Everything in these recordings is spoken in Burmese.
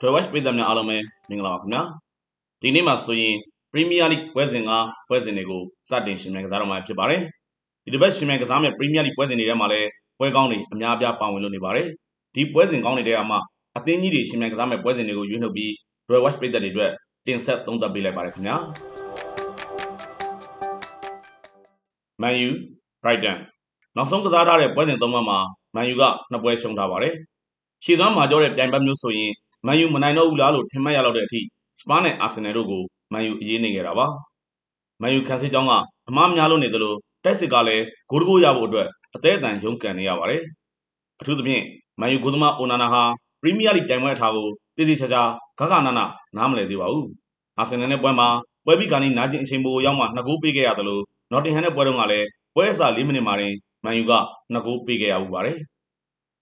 Dwell Watch ပြည်သက်များအားလုံးပဲမင်္ဂလာပါခင်ဗျာဒီနေ့မှာဆိုရင် Premier League ပွဲစဉ်ကပွဲစဉ်တွေကိုစတင်ရှင်မြန်ကစားတော့မှာဖြစ်ပါတယ်ဒီတစ်ပတ်ရှင်မြန်ကစားမဲ့ Premier League ပွဲစဉ်တွေထဲမှာလည်းပွဲကောင်းတွေအများအပြားပါဝင်လို့နေပါတယ်ဒီပွဲစဉ်ကောင်းတွေတဲအမှအသင်းကြီးတွေရှင်မြန်ကစားမဲ့ပွဲစဉ်တွေကိုရွေးနှုတ်ပြီး Dwell Watch ပြည်သက်တွေအတွက်တင်ဆက်သုံးသပ်ပေးလိုက်ပါတယ်ခင်ဗျာ Man U Brighton နောက်ဆုံးကစားထားတဲ့ပွဲစဉ်၃ပွဲမှာ Man U ကနှစ်ပွဲရှုံးထားပါတယ်ရှေ့စွမ်းမှာကြောတဲ့ပြိုင်ဘက်မျိုးဆိုရင် မန်ယူမနိုင်တော့ဘူးလားလို့ထင်မှတ်ရတော့တဲ့အထိစပါးနဲ့အာဆင်နယ်တို့ကိုမန်ယူအရေးနေခဲ့တာပါမန်ယူခန်းစစ်ကြောင်းကအမားများလို့နေတယ်လို့တိုက်စစ်ကလည်းဂိုးတကိုးရဖို့အတွက်အသေးအတန်ရုန်းကန်နေရပါတယ်အထူးသဖြင့်မန်ယူဂိုးသမားအိုနာနာဟာပရီးမီးယားလိပြိုင်ပွဲအထားကိုတည်တည်ချာချာဂဂနာနာနားမလည်သေးပါဘူးအာဆင်နယ်နဲ့ပွဲမှာပွဲပြီးကနေ့နာကျင်အချိန်ပိုရောက်မှနှစ်ဂိုးပေးခဲ့ရတယ်လို့နော်တင်ဟန်နဲ့ပွဲတုန်းကလည်းပွဲအစ၄မိနစ်မှာတင်မန်ယူကနှစ်ဂိုးပေးခဲ့ရမှုပါတယ်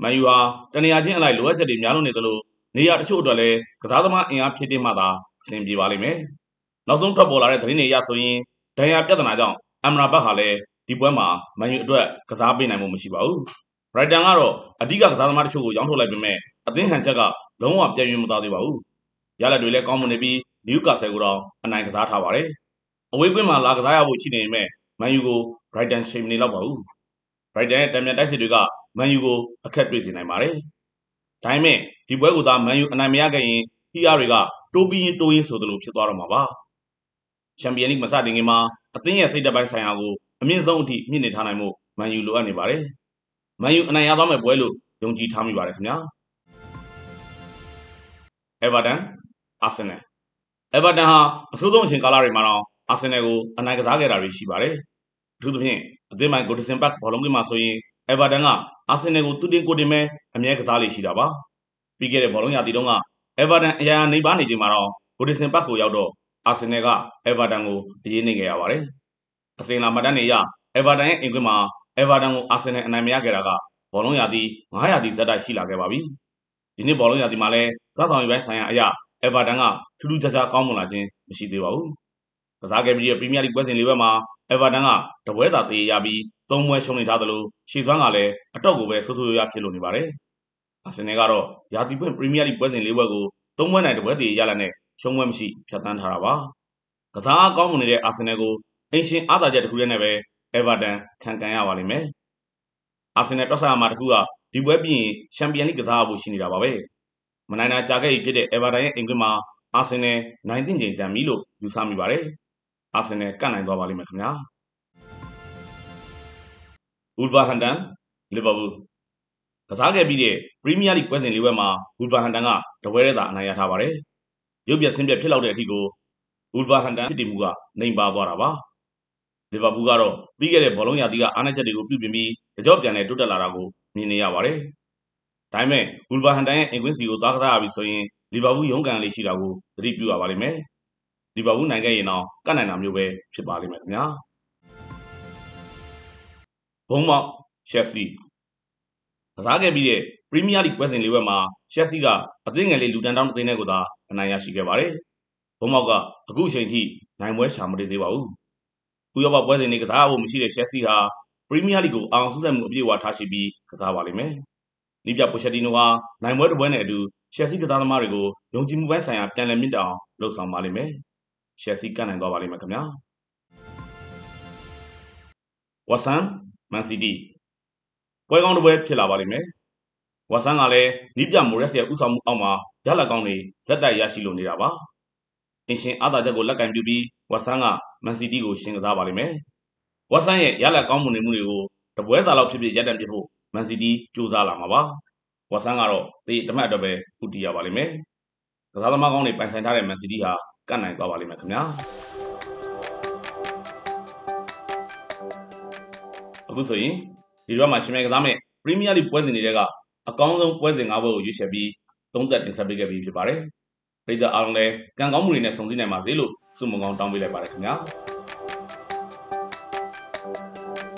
မန်ယူဟာတနေရာချင်းအလိုက်လိုအပ်ချက်တွေများလို့နေတယ်လို့ နေရာတချို့အတွက်လည်းကစားသမားအင်အားဖြစ်တင်မှသာအဆင်ပြေပါလိမ့်မယ်။နောက်ဆုံးထွက်ပေါ်လာတဲ့သတင်းတွေအရဆိုရင်ဒဏ်ရာပြဿနာကြောင့်အမ်ရာဘတ်ဟာလည်းဒီပွဲမှာမန်ယူအတွက်ကစားပေးနိုင်မှုမရှိပါဘူး။ဘရိုက်တန်ကတော့အဓိကကစားသမားတချို့ကိုရောင်းထုတ်လိုက်ပေမဲ့အသင်းဟန်ချက်ကလုံးဝပြည့်ရွံ့မသွားသေးပါဘူး။ရလက်တွေလည်းကောင်းမွန်နေပြီးနယူကာဆယ်ကိုတော့အနိုင်ကစားထားပါတယ်။အဝေးကွင်းမှာလာကစားရဖို့ရှိနေပေမဲ့မန်ယူကိုဘရိုက်တန်ချိန်မနေတော့ပါဘူး။ဘရိုက်တန်ရဲ့တံမြန်တိုက်စစ်တွေကမန်ယူကိုအခက်တွေ့စေနိုင်ပါတယ်။ဒါပေမဲ့ ဒီပွဲကိုသာမန်ယူအနိုင်မရခဲ့ရင် PR တွေကတိုးပြီးရင်တိုးရင်းဆိုသလိုဖြစ်သွားတော့မှာပါချန်ပီယံလိမစတင်ခင်မှာအသင်းရဲ့စိတ်ဓာတ်ပိုင်းဆိုင်ရာကိုအမြင့်ဆုံးအထိမြင့်နေထားနိုင်မှုမန်ယူလိုအပ်နေပါတယ်မန်ယူအနိုင်ရသွားမဲ့ပွဲလို့ယုံကြည်ထားမိပါတယ်ခင်ဗျာအဲဗာတန်အာဆင်နယ်အဲဗာတန်ဟာအဆိုးဆုံးအချိန်ကာလတွေမှာတော့အာဆင်နယ်ကိုအနိုင်ကစားခဲ့တာတွေရှိပါတယ်အထူးသဖြင့်အသင်းပိုင်းဂိုဒစင်ဘတ်ဘောလုံးကမှာဆိုရင်အဲဗာတန်ကအာဆင်နယ်ကိုတူတင်ကိုတင်မဲ့အမြဲကစားလေရှိတာပါ ပြီးခဲ့တဲ့ဘောလုံးရာသီတုန်းကအဲဗာတန်အရာနေပါနေချိန်မှာတော့ဂိုဒီဆင်ဘတ်ကိုရောက်တော့အာဆင်နယ်ကအဲဗာတန်ကိုအရေးနေခဲ့ရပါတယ်။အစင်လာမတန်းနေရအဲဗာတန်ရဲ့အင်ကွင်းမှာအဲဗာတန်ကိုအာဆင်နယ်အနိုင်မရခဲ့တာကဘောလုံးရာသီ900ရာသီဇက်တိုက်ရှိလာခဲ့ပါပြီ။ဒီနှစ်ဘောလုံးရာသီမှာလည်းစားဆောင်ရေးပိုင်းဆိုင်ရာအရာအဲဗာတန်ကထူးထူးခြားခြားကောင်းမွန်လာခြင်းမရှိသေးပါဘူး။ကစားခဲ့ပြီးတဲ့ပရီးမီးယားလိပွဲစဉ်လေးပွဲမှာအဲဗာတန်ကတပွဲသာသေးရပြီးသုံးပွဲရှုံးနေထားသလိုရှီစွမ်းကလည်းအတော့ကိုပဲဆိုးဆိုးရွားဖြစ်လို့နေပါတယ်။ အာဆင်နယ်ကတော့ရာသီပွင့်ပရီးမီးယားလိပွဲစဉ်၄ပွဲကိုသုံးပွဲနိုင်တစ်ပွဲတည်ရလာနဲ့ရှုံးပွဲမရှိဖြတ်တန်းထားတာပါ။ကစားကောင်းမွန်နေတဲ့အာဆင်နယ်ကိုအင်ရှင်အားသာချက်တစ်ခုတည်းနဲ့ပဲအဲဗာတန်ခံကန်ရပါလိမ့်မယ်။အာဆင်နယ်တွက်ဆရမှာတစ်ခုကဒီပွဲပြီးရင်ချန်ပီယံလိကစားဖို့ရှိနေတာပါပဲ။မနိုင်တာကြာခဲ့ပြီဖြစ်တဲ့အဲဗာတန်ရဲ့အင်ကွင်းမှာအာဆင်နယ်နိုင်တင်ချိန်တန်ပြီလို့ယူဆမိပါတယ်။အာဆင်နယ်ကတ်နိုင်သွားပါလိမ့်မယ်ခင်ဗျာ။ဝူလ်ဗာဟန်တန်လီဗာပူး ကစားခဲ့ပြီးတဲ့ပရီးမီးယားလိပွဲစဉ်၄ပွဲမှာဝူလ်ဗာဟန်တန်ကတပွဲတည်းသာအနိုင်ရထားပါတယ်။ရုပ်ပြဆင်းပြဖြစ်လောက်တဲ့အထိကိုဝူလ်ဗာဟန်တန်ဖြစ်တည်မှုကနှိမ်ပါသွားတာပါ။လီဗာပူးကတော့ပြီးခဲ့တဲ့ဘောလုံးရာသီကအားနည်းချက်တွေကိုပြုပြင်ပြီးကြော့ပြန်နဲ့တိုးတက်လာတာကိုမြင်နေရပါတယ်။ဒါပေမဲ့ဝူလ်ဗာဟန်တန်ရဲ့အင်ကွင်းစီကိုသွားကစားရပြီဆိုရင်လီဗာပူးရုန်းကန်လေးရှိတာကိုသတိပြုရပါလိမ့်မယ်။လီဗာပူးနိုင်ခဲ့ရင်တော့ကတ်နိုင်တာမျိုးပဲဖြစ်ပါလိမ့်မယ်ခင်ဗျာ။ဘုံမောက်ချ က်စီကစားခဲ့ပြီးတဲ့ ပရီးမီးယားလိပွဲစဉ်လေးပွဲမှာ ချက်စီကအသင်းငယ်လေး လူတန်းတောင်းအသင်းတွေကိုသာ အနိုင်ရရှိခဲ့ပါတယ်။ဘုံမောက်က အခုအချိန်ထိ နိုင်ပွဲရှာမတွေ့သေးပါဘူး။ဥရောပပွဲစဉ်တွေကစားဖို့မရှိတဲ့ ချက်စီဟာ ပရီးမီးယားလိကို အောင်ဆူဆက်မှု အပြည့်အဝထားရှိပြီး ကစားပါလိမ့်မယ်။နီးပြပိုချက်တီနိုဟာ နိုင်ပွဲတစ်ပွဲနဲ့အတူ ချက်စီကစားသမားတွေကို ယုံကြည်မှုပိုင်းဆိုင်ရာ ပြန်လည်မြင့်တောင်လှုပ်ဆောင်ပါလိမ့်မယ်။ချက်စီကနိုင်သွားပါလိမ့်မယ်ခင်ဗျာ။ဝါဆန်မန်စီးတီး ပွဲကောင်းတစ်ပွဲဖြစ်လာပါလိမ့်မယ်။ဝါဆန်ကလည်းနီးပြမိုရက်စ်ရဲ့ဥဆောင်မှုအောက်မှာရလက်ကောင်းတွေဇက်တိုက်ရရှိလို့နေတာပါ။အင်ရှင်အားသာချက်ကိုလက်ကင်ပြုပြီးဝါဆန်ကမန်စီးတီးကိုရှင်ကစားပါလိမ့်မယ်။ဝါဆန်ရဲ့ရလက်ကောင်းမှုနေမှုတွေကိုတပွဲစာလောက်ဖြစ်ဖြစ်ရပ်တန့်ပြဖို့မန်စီးတီးစူးစမ်းလာမှာပါ။ဝါဆန်ကတော့ဒီတမတ်တော့ပဲဥတီရပါလိမ့်မယ်။ကစားသမားကောင်းတွေပိုင်ဆိုင်ထားတဲ့မန်စီးတီးဟာကတ်နိုင်သွားပါလိမ့်မယ်ခင်ဗျာ။အခုဆိုရင် ဒီတော့မှရှင်မြန်ကစားမဲ့ Premier League ပွဲစဉ်တွေကအကောင်းဆုံးပွဲစဉ်၅ပွဲကိုရွေးချယ်ပြီးသုံးသပ်တင်ဆက်ပေးခဲ့ပြီးဖြစ်ပါတယ်။ပြည်သူအားလုံးလည်းကံကောင်းမှုတွေနဲ့ဆုံစည်းနိုင်ပါစေလို့ဆုမွန်ကောင်းတောင်းပေးလိုက်ပါတယ်ခင်ဗျာ။